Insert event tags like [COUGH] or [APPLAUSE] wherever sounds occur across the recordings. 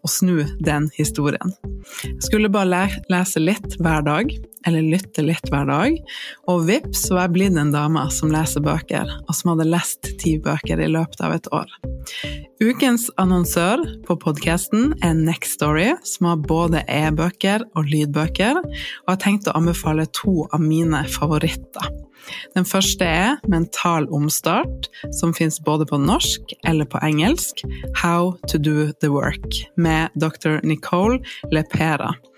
og snu den historien. Jeg skulle bare lese litt hver dag, eller lytte litt hver dag, og vips var jeg blitt en dame som leser bøker, og som hadde lest ti bøker i løpet av et år. Ukens annonsør på podkasten er Next Story, som har både e-bøker og lydbøker, og har tenkt å anbefale to av mine favoritter. Den første er Mental omstart, som fins både på norsk eller på engelsk, How to do the work, med dr. Nicole Lepera,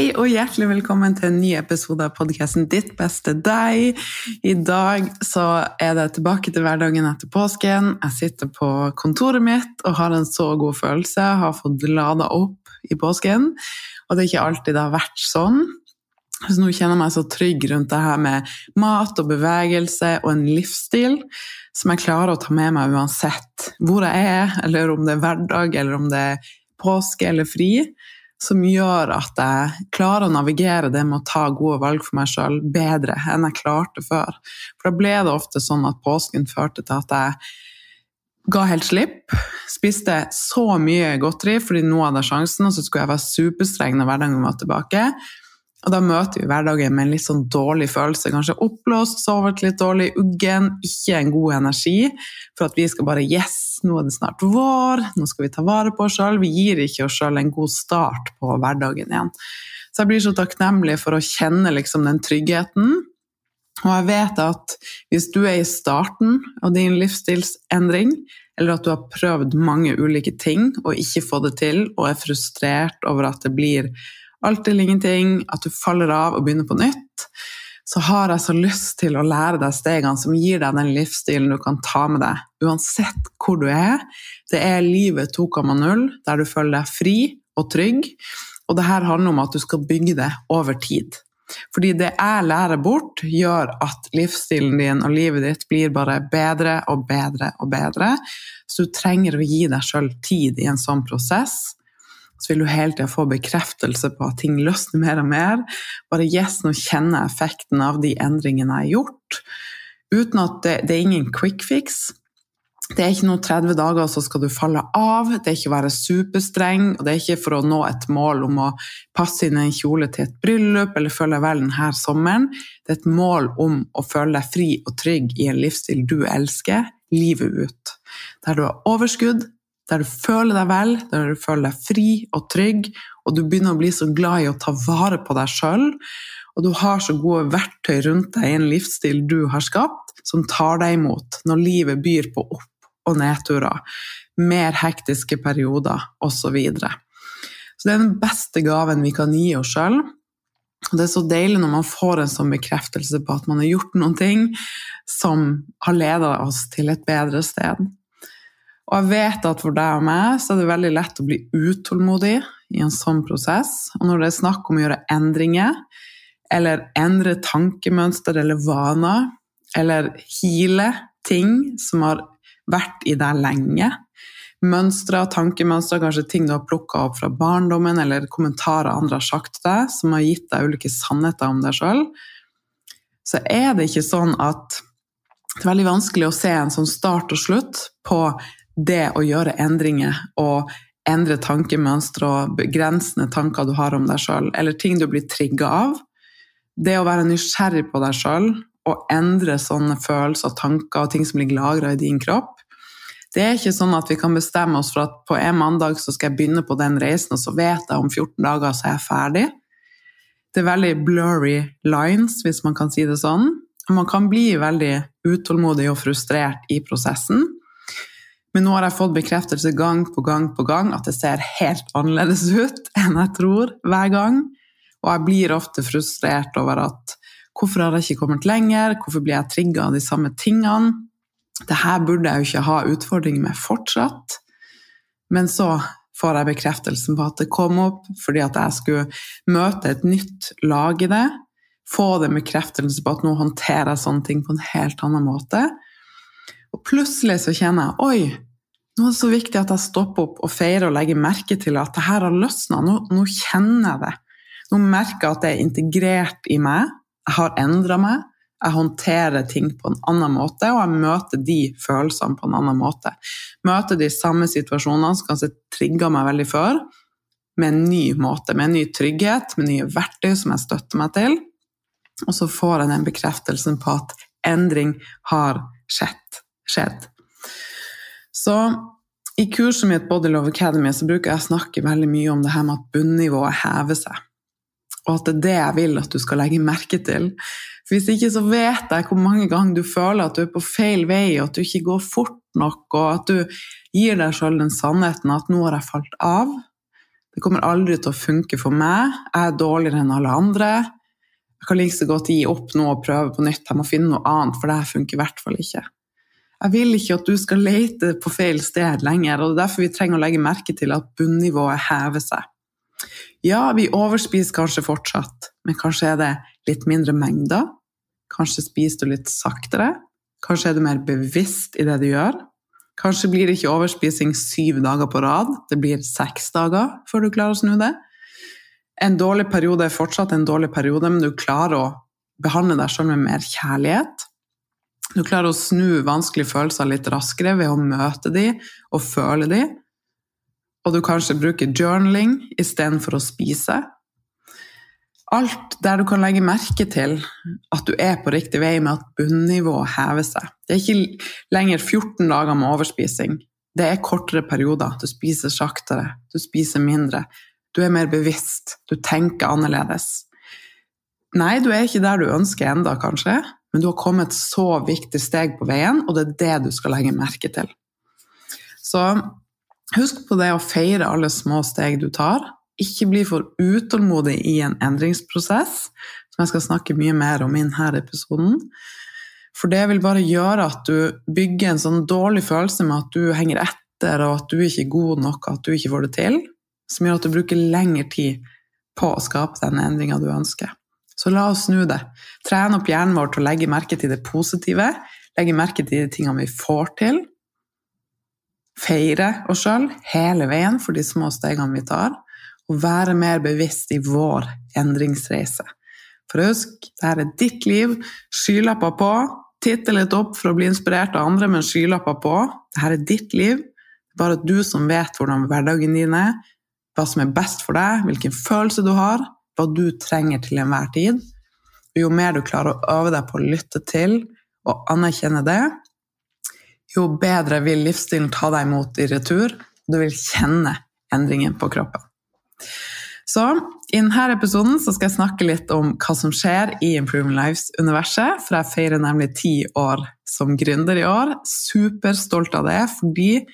Hei og hjertelig velkommen til en ny episode av podkasten Ditt beste deg. I dag så er det tilbake til hverdagen etter påsken. Jeg sitter på kontoret mitt og har en så god følelse. Jeg har fått lada opp i påsken, og det er ikke alltid det har vært sånn. Så nå kjenner jeg meg så trygg rundt det her med mat og bevegelse og en livsstil som jeg klarer å ta med meg uansett hvor jeg er, eller om det er hverdag, eller om det er påske eller fri som gjør at jeg klarer å navigere det med å ta gode valg for meg sjøl bedre enn jeg klarte før. For da ble det ofte sånn at påsken førte til at jeg ga helt slipp. Spiste så mye godteri fordi nå hadde jeg sjansen, og så skulle jeg være superstreng når hverdagen var tilbake. Og da møter vi hverdagen med en litt sånn dårlig følelse. Kanskje oppblåst, sovet litt dårlig, uggen, ikke en god energi. For at vi skal bare Yes, nå er det snart vår, nå skal vi ta vare på oss sjøl. Vi gir ikke oss sjøl en god start på hverdagen igjen. Så jeg blir så takknemlig for å kjenne liksom den tryggheten. Og jeg vet at hvis du er i starten av din livsstilsendring, eller at du har prøvd mange ulike ting og ikke fått det til, og er frustrert over at det blir alt eller ingenting, at du faller av og begynner på nytt, så har jeg så lyst til å lære deg stegene som gir deg den livsstilen du kan ta med deg, uansett hvor du er. Det er livet 2,0, der du føler deg fri og trygg. Og det her handler om at du skal bygge det over tid. Fordi det jeg lærer bort, gjør at livsstilen din og livet ditt blir bare bedre og bedre og bedre. Så du trenger å gi deg sjøl tid i en sånn prosess så vil du hele tida få bekreftelse på at ting løsner mer og mer. Bare yes, nå kjenner jeg effekten av de endringene jeg har gjort. Uten at det, det er ingen quick fix. Det er ikke noe 30 dager, så skal du falle av. Det er ikke å være superstreng, og det er ikke for å nå et mål om å passe inn en kjole til et bryllup eller føle deg vel denne sommeren. Det er et mål om å føle deg fri og trygg i en livsstil du elsker, livet ut. Der du har overskudd, der du føler deg vel, der du føler deg fri og trygg, og du begynner å bli så glad i å ta vare på deg sjøl, og du har så gode verktøy rundt deg i en livsstil du har skapt, som tar deg imot når livet byr på opp- og nedturer, mer hektiske perioder osv. Så, videre. så det er den beste gaven vi kan gi oss sjøl. Det er så deilig når man får en sånn bekreftelse på at man har gjort noen ting som har leda oss til et bedre sted. Og jeg vet at for deg og meg så er det veldig lett å bli utålmodig i en sånn prosess. Og når det er snakk om å gjøre endringer, eller endre tankemønster eller vaner, eller heale ting som har vært i deg lenge, mønstre, og tankemønstre, kanskje ting du har plukka opp fra barndommen, eller kommentarer andre har sagt til deg, som har gitt deg ulike sannheter om deg sjøl, så er det ikke sånn at det er veldig vanskelig å se en sånn start og slutt på det å gjøre endringer og endre tankemønstre og begrensende tanker du har om deg sjøl, eller ting du blir trigga av. Det å være nysgjerrig på deg sjøl og endre sånne følelser og tanker og ting som ligger lagra i din kropp. Det er ikke sånn at vi kan bestemme oss for at på en mandag så skal jeg begynne på den reisen, og så vet jeg om 14 dager så er jeg ferdig. Det er veldig blurry lines, hvis man kan si det sånn. Man kan bli veldig utålmodig og frustrert i prosessen. Men nå har jeg fått bekreftelse gang på gang på gang at det ser helt annerledes ut [LAUGHS] enn jeg tror hver gang. Og jeg blir ofte frustrert over at hvorfor har jeg ikke kommet lenger, hvorfor blir jeg trigga av de samme tingene? Dette burde jeg jo ikke ha utfordringer med fortsatt. Men så får jeg bekreftelsen på at det kom opp fordi at jeg skulle møte et nytt lag i det. Få den bekreftelsen på at nå håndterer jeg sånne ting på en helt annen måte. Og plutselig så kjenner jeg oi, nå er det så viktig at jeg stopper opp og feirer og legger merke til at det her har løsna. Nå, nå, kjenner jeg det. Nå merker jeg at det er integrert i meg. Jeg har endra meg. Jeg håndterer ting på en annen måte, og jeg møter de følelsene på en annen måte. Møter de samme situasjonene som kanskje trigga meg veldig før, med en ny måte, med en ny trygghet, med nye verktøy som jeg støtter meg til. Og så får jeg den bekreftelsen på at endring har skjedd skjedd. Så i kurset mitt Body Love Academy så bruker jeg å snakke veldig mye om det her med at bunnivået hever seg. Og at det er det jeg vil at du skal legge merke til. For Hvis ikke så vet jeg hvor mange ganger du føler at du er på feil vei, og at du ikke går fort nok, og at du gir deg sjøl den sannheten at 'nå har jeg falt av'. Det kommer aldri til å funke for meg. Jeg er dårligere enn alle andre. Jeg kan like så godt gi opp nå og prøve på nytt. Jeg må finne noe annet, for det her funker i hvert fall ikke. Jeg vil ikke at du skal lete på feil sted lenger, og det er derfor vi trenger å legge merke til at bunnivået hever seg. Ja, vi overspiser kanskje fortsatt, men kanskje er det litt mindre mengder? Kanskje spiser du litt saktere? Kanskje er du mer bevisst i det du gjør? Kanskje blir det ikke overspising syv dager på rad, det blir seks dager før du klarer å snu det. En dårlig periode er fortsatt en dårlig periode, men du klarer å behandle deg selv med mer kjærlighet. Du klarer å snu vanskelige følelser litt raskere ved å møte dem og føle dem. Og du kanskje bruker journaling istedenfor å spise. Alt der du kan legge merke til at du er på riktig vei med at bunnivået hever seg. Det er ikke lenger 14 dager med overspising. Det er kortere perioder. Du spiser saktere, du spiser mindre. Du er mer bevisst, du tenker annerledes. Nei, du er ikke der du ønsker enda, kanskje, men du har kommet så viktig steg på veien, og det er det du skal legge merke til. Så husk på det å feire alle små steg du tar. Ikke bli for utålmodig i en endringsprosess, som jeg skal snakke mye mer om i denne episoden. For det vil bare gjøre at du bygger en sånn dårlig følelse med at du henger etter, og at du ikke er god nok, og at du ikke får det til, som gjør at du bruker lengre tid på å skape den endringa du ønsker. Så la oss snu det. Trene opp hjernen vår til å legge merke til det positive, legge merke til de tingene vi får til. Feire oss sjøl hele veien for de små stegene vi tar, og være mer bevisst i vår endringsreise. For husk, dette er ditt liv. Skylapper på. Titte litt opp for å bli inspirert av andre, men skylapper på. Dette er ditt liv. Det er bare du som vet hvordan hverdagen din er, hva som er best for deg, hvilken følelse du har hva du trenger til enhver tid. Jo mer du klarer å øve deg på å lytte til og anerkjenne det, jo bedre vil livsstilen ta deg imot i retur, du vil kjenne endringen på kroppen. Så i denne episoden skal jeg snakke litt om hva som skjer i Improving Lives-universet, for jeg feirer nemlig ti år som gründer i år. Superstolt av det, fordi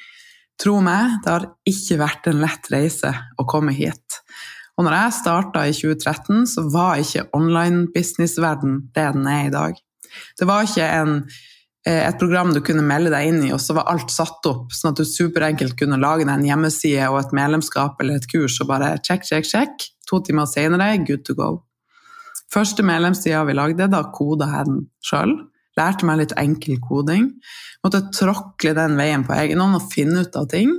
tro meg, det har ikke vært en lett reise å komme hit. Og når jeg starta i 2013, så var ikke online business-verden det den er i dag. Det var ikke en eh, et program du kunne melde deg inn i, og så var alt satt opp, sånn at du superenkelt kunne lage deg en hjemmeside og et medlemskap eller et kurs og bare check, check, check. To timer senere, good to go. Første medlemssida vi lagde, da koda jeg den sjøl. Lærte meg litt enkel koding. Måtte tråkle den veien på egen hånd og finne ut av ting,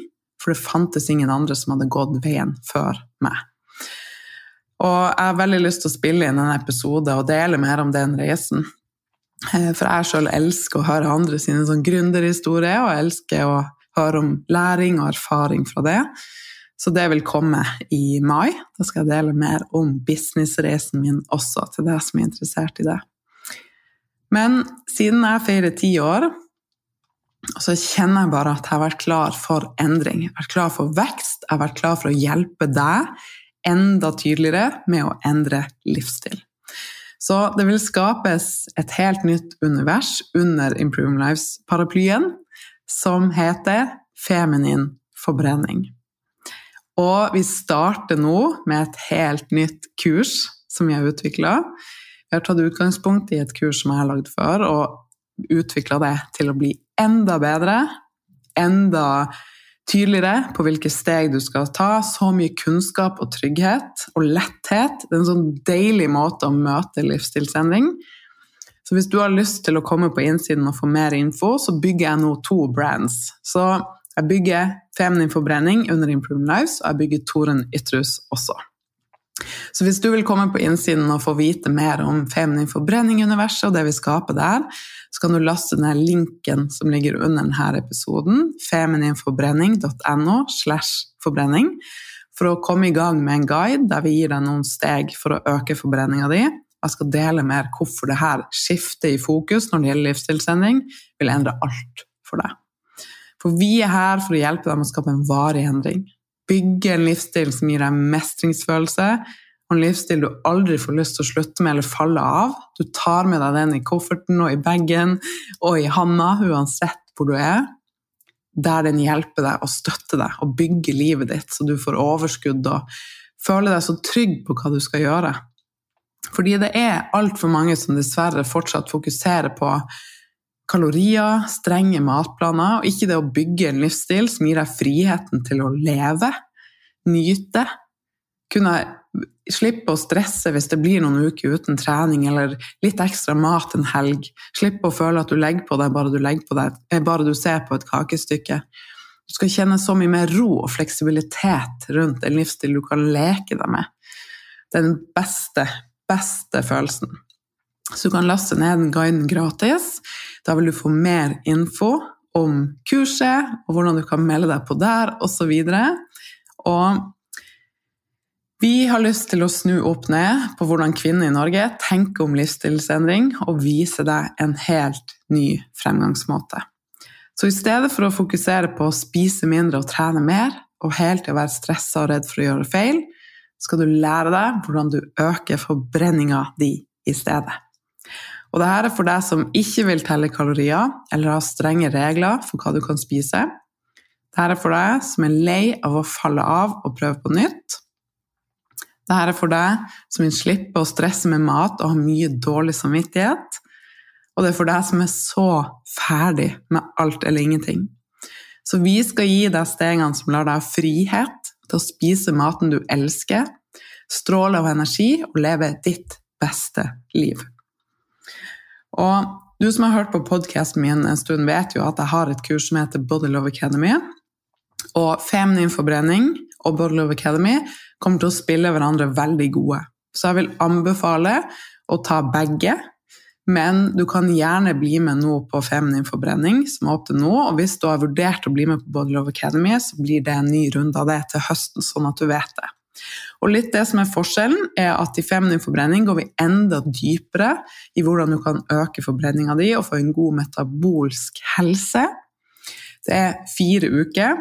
for det fantes ingen andre som hadde gått veien før meg. Og jeg har veldig lyst til å spille inn en episode og dele mer om den reisen. Eh, for jeg sjøl elsker å høre andre sine sånn gründerhistorier, og elsker å høre om læring og erfaring fra det. Så det vil komme i mai. Da skal jeg dele mer om businessreisen min også, til deg som er interessert i det. Men siden jeg feirer ti år, så kjenner jeg bare at jeg har vært klar for endring. Jeg har vært klar for vekst, jeg har vært klar for å hjelpe deg enda tydeligere med å endre livsstil. Så det vil skapes et helt nytt univers under Improve Lives-paraplyen, som heter Feminin forbrenning. Og vi starter nå med et helt nytt kurs som vi har utvikla. Vi har tatt utgangspunkt i et kurs som jeg har lagd før, og utvikla det til å bli enda bedre, enda tydeligere på hvilke steg du skal ta. Så mye kunnskap og trygghet og letthet. Det er en sånn deilig måte å møte livsstilsendring. Så hvis du har lyst til å komme på innsiden og få mer info, så bygger jeg nå to brands. Så jeg bygger Feminin forbrenning under Improve Lives, og jeg bygger Toren Ytrus også. Så hvis du vil komme på innsiden og få vite mer om Feminin forbrenning-universet og det vi skaper der, så kan du laste ned linken som ligger under denne episoden, femininforbrenning.no slash forbrenning, for å komme i gang med en guide der vi gir deg noen steg for å øke forbrenninga di. Jeg skal dele mer hvorfor det her skiftet i fokus når det gjelder livsstilsendring, vil endre alt for deg. For vi er her for å hjelpe deg med å skape en varig endring. Bygge en livsstil som gir deg mestringsfølelse, og en livsstil du aldri får lyst til å slutte med eller falle av. Du tar med deg den i kofferten og i bagen og i handa, uansett hvor du er. Der den hjelper deg og støtter deg og bygger livet ditt, så du får overskudd og føler deg så trygg på hva du skal gjøre. Fordi det er altfor mange som dessverre fortsatt fokuserer på kalorier, strenge matplaner, og ikke det å bygge en livsstil som gir deg friheten til å leve, nyte, kunne slippe å stresse hvis det blir noen uker uten trening eller litt ekstra mat en helg, slippe å føle at du legger på deg bare du, på deg, eh, bare du ser på et kakestykke. Du skal kjenne så mye mer ro og fleksibilitet rundt en livsstil du kan leke deg med. Den beste, beste følelsen. Så du kan laste ned den guiden gratis. Da vil du få mer info om kurset, og hvordan du kan melde deg på der, osv. Og, og vi har lyst til å snu opp ned på hvordan kvinner i Norge tenker om livsstilsendring, og vise deg en helt ny fremgangsmåte. Så i stedet for å fokusere på å spise mindre og trene mer, og helt til å være stressa og redd for å gjøre feil, skal du lære deg hvordan du øker forbrenninga di i stedet. Og dette er for deg som ikke vil telle kalorier eller ha strenge regler for hva du kan spise. Dette er for deg som er lei av å falle av og prøve på nytt. Dette er for deg som vil slippe å stresse med mat og ha mye dårlig samvittighet. Og det er for deg som er så ferdig med alt eller ingenting. Så vi skal gi deg stegene som lar deg ha frihet til å spise maten du elsker, stråle av energi og leve ditt beste liv. Og du som har hørt på podkasten min en stund, vet jo at jeg har et kurs som heter Body Love Academy. Og feminin forbrenning og Body Love Academy kommer til å spille hverandre veldig gode. Så jeg vil anbefale å ta begge. Men du kan gjerne bli med nå på Feminin forbrenning, som er opp til nå. Og hvis du har vurdert å bli med på Body Love Academy, så blir det en ny runde av det til høsten, sånn at du vet det. Og litt det som er Forskjellen er at i feminin forbrenning går vi enda dypere i hvordan du kan øke forbrenninga di og få en god metabolsk helse. Det er fire uker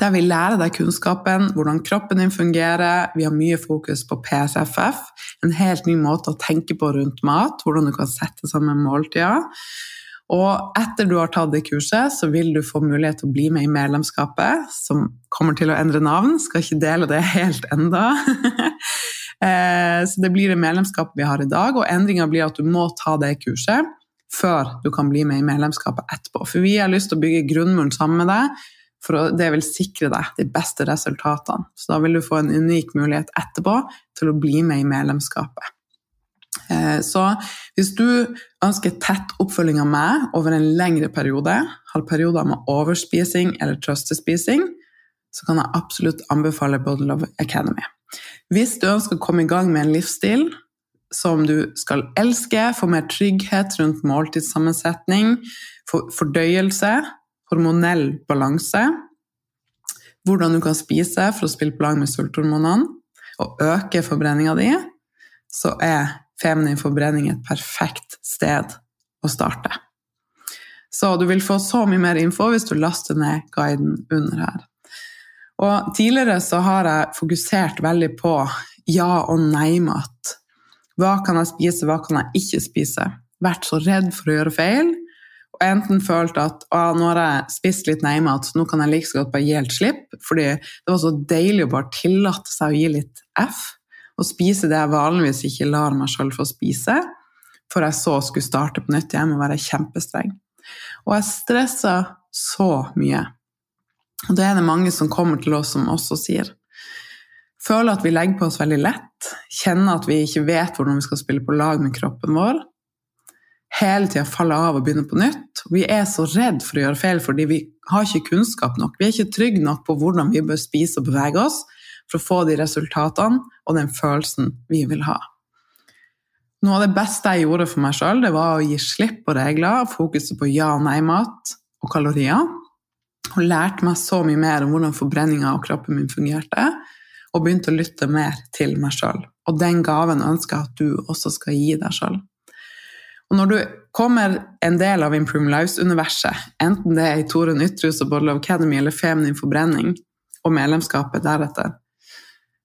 der vi lærer deg kunnskapen, hvordan kroppen din fungerer. Vi har mye fokus på PSFF, en helt ny måte å tenke på rundt mat. Hvordan du kan sette sammen måltider. Og etter du har tatt det kurset, så vil du få mulighet til å bli med i medlemskapet, som kommer til å endre navn. Skal ikke dele det helt enda. [LAUGHS] Eh, så det blir det medlemskapet vi har i dag, og endringa blir at du må ta det kurset før du kan bli med i medlemskapet etterpå. For vi har lyst til å bygge grunnmuren sammen med deg, for det vil sikre deg de beste resultatene. Så da vil du få en unik mulighet etterpå til å bli med i medlemskapet. Eh, så hvis du ønsker tett oppfølging av meg over en lengre periode, har perioder med overspising eller trøstespising, så kan jeg absolutt anbefale Body Love Academy. Hvis du ønsker å komme i gang med en livsstil som du skal elske, få mer trygghet rundt måltidssammensetning, fordøyelse, hormonell balanse, hvordan du kan spise for å spille på lag med sulthormonene og øke forbrenninga di, så er feminin forbrenning et perfekt sted å starte. Så du vil få så mye mer info hvis du laster ned guiden under her. Og tidligere så har jeg fokusert veldig på ja- og nei-mat. Hva kan jeg spise, hva kan jeg ikke spise? Vært så redd for å gjøre feil. Og enten følt at nå har jeg spist litt nei-mat, nå kan jeg like så godt bare gi helt slipp. Fordi det var så deilig å bare tillate seg å gi litt F. Og spise det jeg vanligvis ikke lar meg sjøl få spise. For jeg så skulle starte på nytt igjen og være kjempestreng. Og jeg stressa så mye. Og det er det mange som kommer til oss som også sier. Føler at vi legger på oss veldig lett, kjenner at vi ikke vet hvordan vi skal spille på lag med kroppen vår. Hele tida faller av og begynner på nytt. Vi er så redd for å gjøre feil fordi vi har ikke kunnskap nok. Vi er ikke trygge nok på hvordan vi bør spise og bevege oss for å få de resultatene og den følelsen vi vil ha. Noe av det beste jeg gjorde for meg sjøl, var å gi slipp på regler, fokuset på ja- og nei-mat og kalorier og lærte meg så mye mer om hvordan forbrenninga av kroppen min fungerte, og begynte å lytte mer til meg sjøl. Og den gaven ønsker jeg at du også skal gi deg sjøl. Og når du kommer en del av Improve Lives-universet, enten det er i Torunn Ytrehus og Bottle Academy eller Feminin forbrenning, og medlemskapet deretter,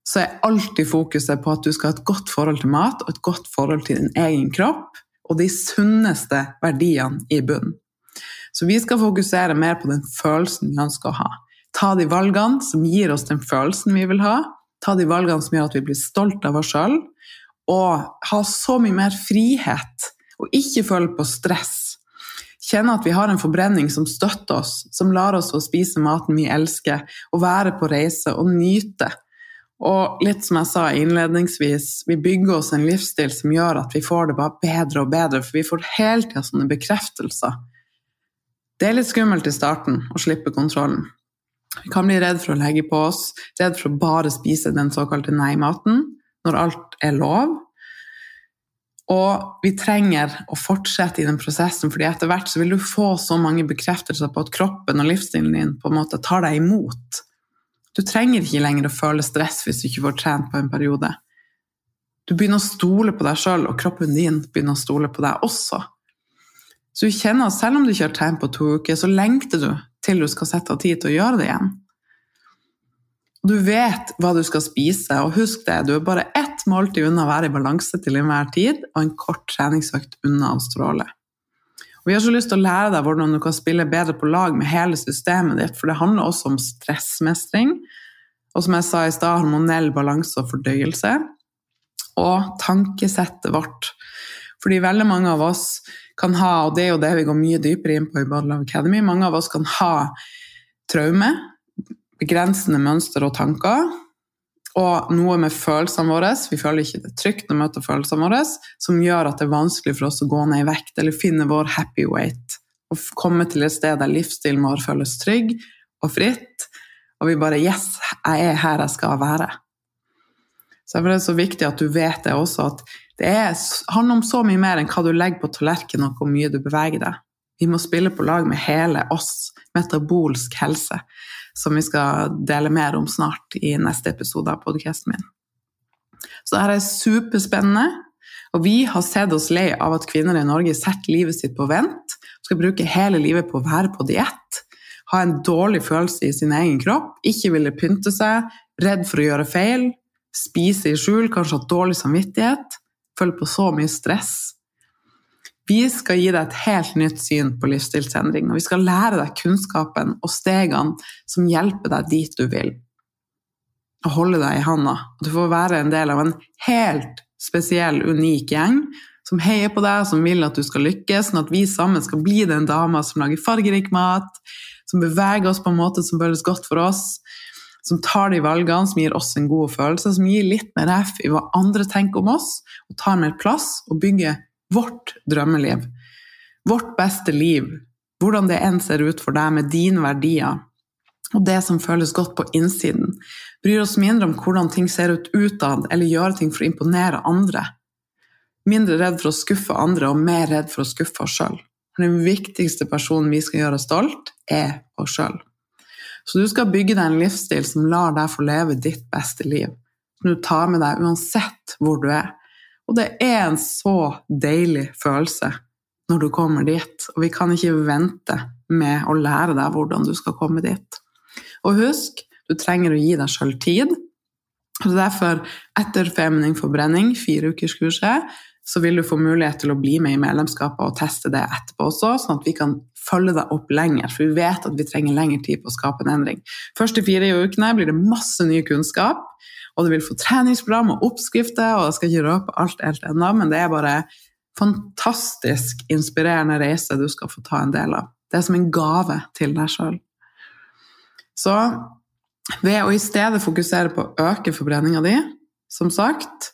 så er alltid fokuset på at du skal ha et godt forhold til mat og et godt forhold til din egen kropp, og de sunneste verdiene i bunnen. Så vi skal fokusere mer på den følelsen vi ønsker å ha. Ta de valgene som gir oss den følelsen vi vil ha. Ta de valgene som gjør at vi blir stolt av oss sjøl. Og ha så mye mer frihet, og ikke føle på stress. Kjenne at vi har en forbrenning som støtter oss, som lar oss å spise maten vi elsker, og være på reise og nyte. Og litt som jeg sa innledningsvis, vi bygger oss en livsstil som gjør at vi får det bare bedre og bedre, for vi får hele tida sånne bekreftelser det er litt skummelt i starten å slippe kontrollen. Vi kan bli redd for å legge på oss, redd for å bare spise den såkalte nei-maten når alt er lov. Og vi trenger å fortsette i den prosessen, fordi etter hvert så vil du få så mange bekreftelser på at kroppen og livsstilen din på en måte tar deg imot. Du trenger ikke lenger å føle stress hvis du ikke får trent på en periode. Du begynner å stole på deg sjøl, og kroppen din begynner å stole på deg også. Så du kjenner at selv om du ikke har trent på to uker, så lengter du til du skal sette av tid til å gjøre det igjen. Du vet hva du skal spise, og husk det, du er bare ett måltid unna å være i balanse til enhver tid, og en kort treningsøkt unna å stråle. Og vi har så lyst til å lære deg hvordan du kan spille bedre på lag med hele systemet ditt, for det handler også om stressmestring, og som jeg sa i stad, hormonell balanse og fordøyelse, og tankesettet vårt. Fordi veldig mange av oss kan ha, og det er jo det vi går mye dypere inn på i Body Academy, mange av oss kan ha traume, begrensende mønster og tanker, og noe med følelsene våre, vi føler ikke det trygt å møte følelsene våre, som gjør at det er vanskelig for oss å gå ned i vekt eller finne vår happy weight. Og komme til et sted der livsstilen vår føles trygg og fritt, og vi bare Yes, jeg er her jeg skal være. Så det er så viktig at du vet det også, at det er, handler om så mye mer enn hva du legger på tallerkenen og hvor mye du beveger deg. Vi må spille på lag med hele oss, metabolsk helse, som vi skal dele mer om snart i neste episode av podkasten min. Så dette er superspennende, og vi har sett oss lei av at kvinner i Norge setter livet sitt på vent, skal bruke hele livet på å være på diett, ha en dårlig følelse i sin egen kropp, ikke ville pynte seg, redd for å gjøre feil, spise i skjul, kanskje ha dårlig samvittighet føle på så mye stress. Vi skal gi deg et helt nytt syn på livsstilsendring, og vi skal lære deg kunnskapen og stegene som hjelper deg dit du vil. Og holde deg i handa. Du får være en del av en helt spesiell, unik gjeng som heier på deg, som vil at du skal lykkes, sånn at vi sammen skal bli den dama som lager fargerik mat, som beveger oss på en måte som føles godt for oss, som tar de valgene som gir oss en god følelse, som gir litt mer F i hva andre tenker om oss, og tar mer plass og bygger vårt drømmeliv. Vårt beste liv, hvordan det enn ser ut for deg med dine verdier og det som føles godt på innsiden. Bryr oss mindre om hvordan ting ser ut utad, eller gjøre ting for å imponere andre. Mindre redd for å skuffe andre og mer redd for å skuffe oss sjøl. Den viktigste personen vi skal gjøre stolt, er oss sjøl. Så du skal bygge deg en livsstil som lar deg få leve ditt beste liv. Som du tar med deg uansett hvor du er. Og det er en så deilig følelse når du kommer dit, og vi kan ikke vente med å lære deg hvordan du skal komme dit. Og husk, du trenger å gi deg sjøl tid. Og derfor, etter Feminin forbrenning, fireukerskurset, så vil du få mulighet til å bli med i medlemskapet og teste det etterpå også, sånn at vi kan følge deg opp lenger. For vi vet at vi trenger lengre tid på å skape en endring. Første fire ukene blir det masse ny kunnskap, og du vil få treningsprogram og oppskrifter, og jeg skal ikke røpe alt helt ennå, men det er bare fantastisk inspirerende reise du skal få ta en del av. Det er som en gave til deg sjøl. Så ved å i stedet fokusere på å øke forbrenninga di, som sagt,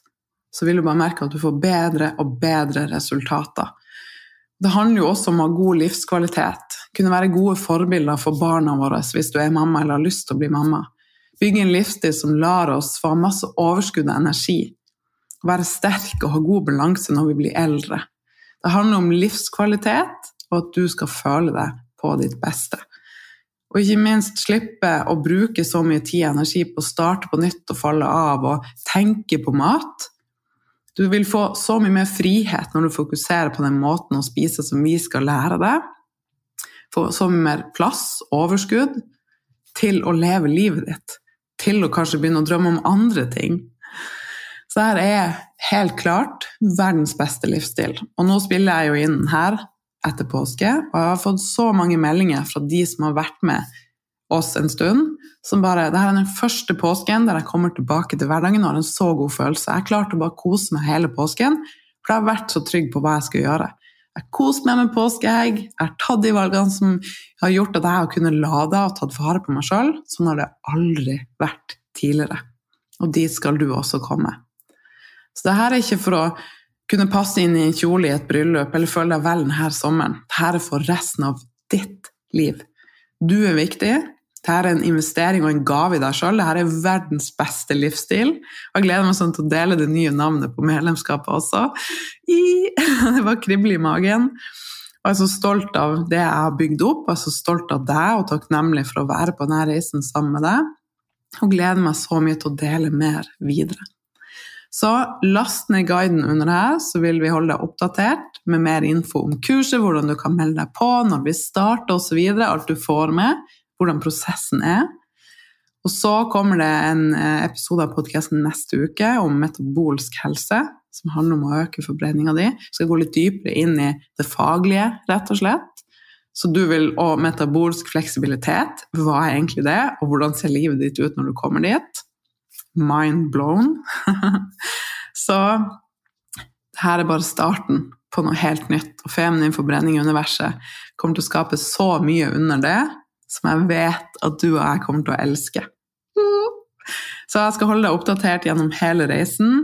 så vil du bare merke at du får bedre og bedre resultater. Det handler jo også om å ha god livskvalitet. Kunne være gode forbilder for barna våre hvis du er mamma eller har lyst til å bli mamma. Bygge en livsstil som lar oss få masse overskudd av energi. Være sterk og ha god balanse når vi blir eldre. Det handler om livskvalitet og at du skal føle deg på ditt beste. Og ikke minst slippe å bruke så mye tid og energi på å starte på nytt og falle av og tenke på mat. Du vil få så mye mer frihet når du fokuserer på den måten å spise som vi skal lære deg. Få så mye mer plass, overskudd, til å leve livet ditt. Til å kanskje begynne å drømme om andre ting. Så her er helt klart verdens beste livsstil. Og nå spiller jeg jo inn her etter påske. Og jeg har fått så mange meldinger fra de som har vært med oss en stund, som bare Det her er den første påsken der jeg kommer tilbake til hverdagen og har en så god følelse. Jeg klarte klart å bare kose meg hele påsken, for jeg har vært så trygg på hva jeg skal gjøre. Jeg koste meg med påskeegg, jeg har tatt de valgene som har gjort at jeg har kunnet lade og tatt vare på meg sjøl. Sånn har det aldri vært tidligere. Og dit skal du også komme. Så det her er ikke for å kunne passe inn i en kjole i et bryllup eller føle deg vel denne sommeren. Dette er for resten av ditt liv. Du er viktig. Dette er en investering og en gave i deg sjøl. Dette er verdens beste livsstil. Og jeg gleder meg sånn til å dele det nye navnet på medlemskapet også. I, [LAUGHS] det var krible i magen. Og jeg er så stolt av det jeg har bygd opp, jeg er så stolt av deg og takknemlig for å være på denne reisen sammen med deg. Og gleder meg så mye til å dele mer videre. Så last ned guiden under her, så vil vi holde deg oppdatert med mer info om kurset, hvordan du kan melde deg på, når vi starter osv. Alt du får med, hvordan prosessen er. Og så kommer det en eh, episode av podkasten neste uke om metabolsk helse, som handler om å øke forbrenninga di. Vi skal gå litt dypere inn i det faglige, rett og slett. Så du vil, Og metabolsk fleksibilitet, hva er egentlig det, og hvordan ser livet ditt ut når du kommer dit? mind blown. [LAUGHS] så her er bare starten på noe helt nytt. Og feminin forbrenning i universet kommer til å skape så mye under det som jeg vet at du og jeg kommer til å elske. Så jeg skal holde deg oppdatert gjennom hele reisen.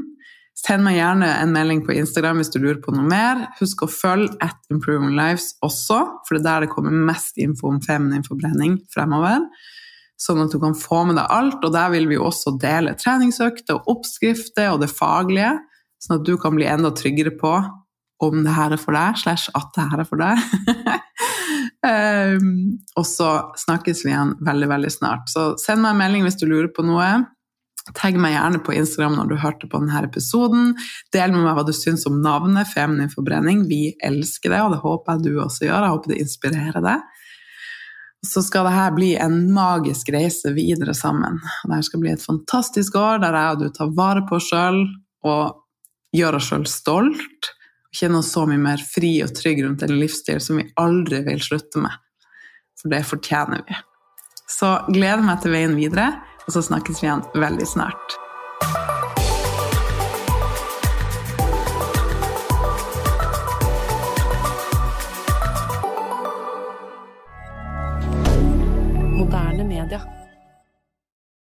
Send meg gjerne en melding på Instagram hvis du lurer på noe mer. Husk å følge at Improving Lives også, for det er der det kommer mest info om feminin forbrenning fremover sånn at du kan få med deg alt. Og der vil vi også dele treningsøkter og oppskrifter og det faglige, sånn at du kan bli enda tryggere på om det her er for deg, slash at det her er for deg. um, [LAUGHS] og så snakkes vi igjen veldig, veldig snart. Så send meg en melding hvis du lurer på noe. Tagg meg gjerne på Instagram når du hørte på denne episoden. Del med meg hva du syns om navnet Feminin forbrenning. Vi elsker det, og det håper jeg du også gjør. Jeg håper det inspirerer deg så skal dette bli en magisk reise videre sammen. Dette skal bli et fantastisk år der jeg og du tar vare på oss sjøl og gjør oss sjøl stolt. Og kjenner oss så mye mer fri og trygg rundt en livsstil som vi aldri vil slutte med. For det fortjener vi. Så gleder meg til veien videre, og så snakkes vi igjen veldig snart.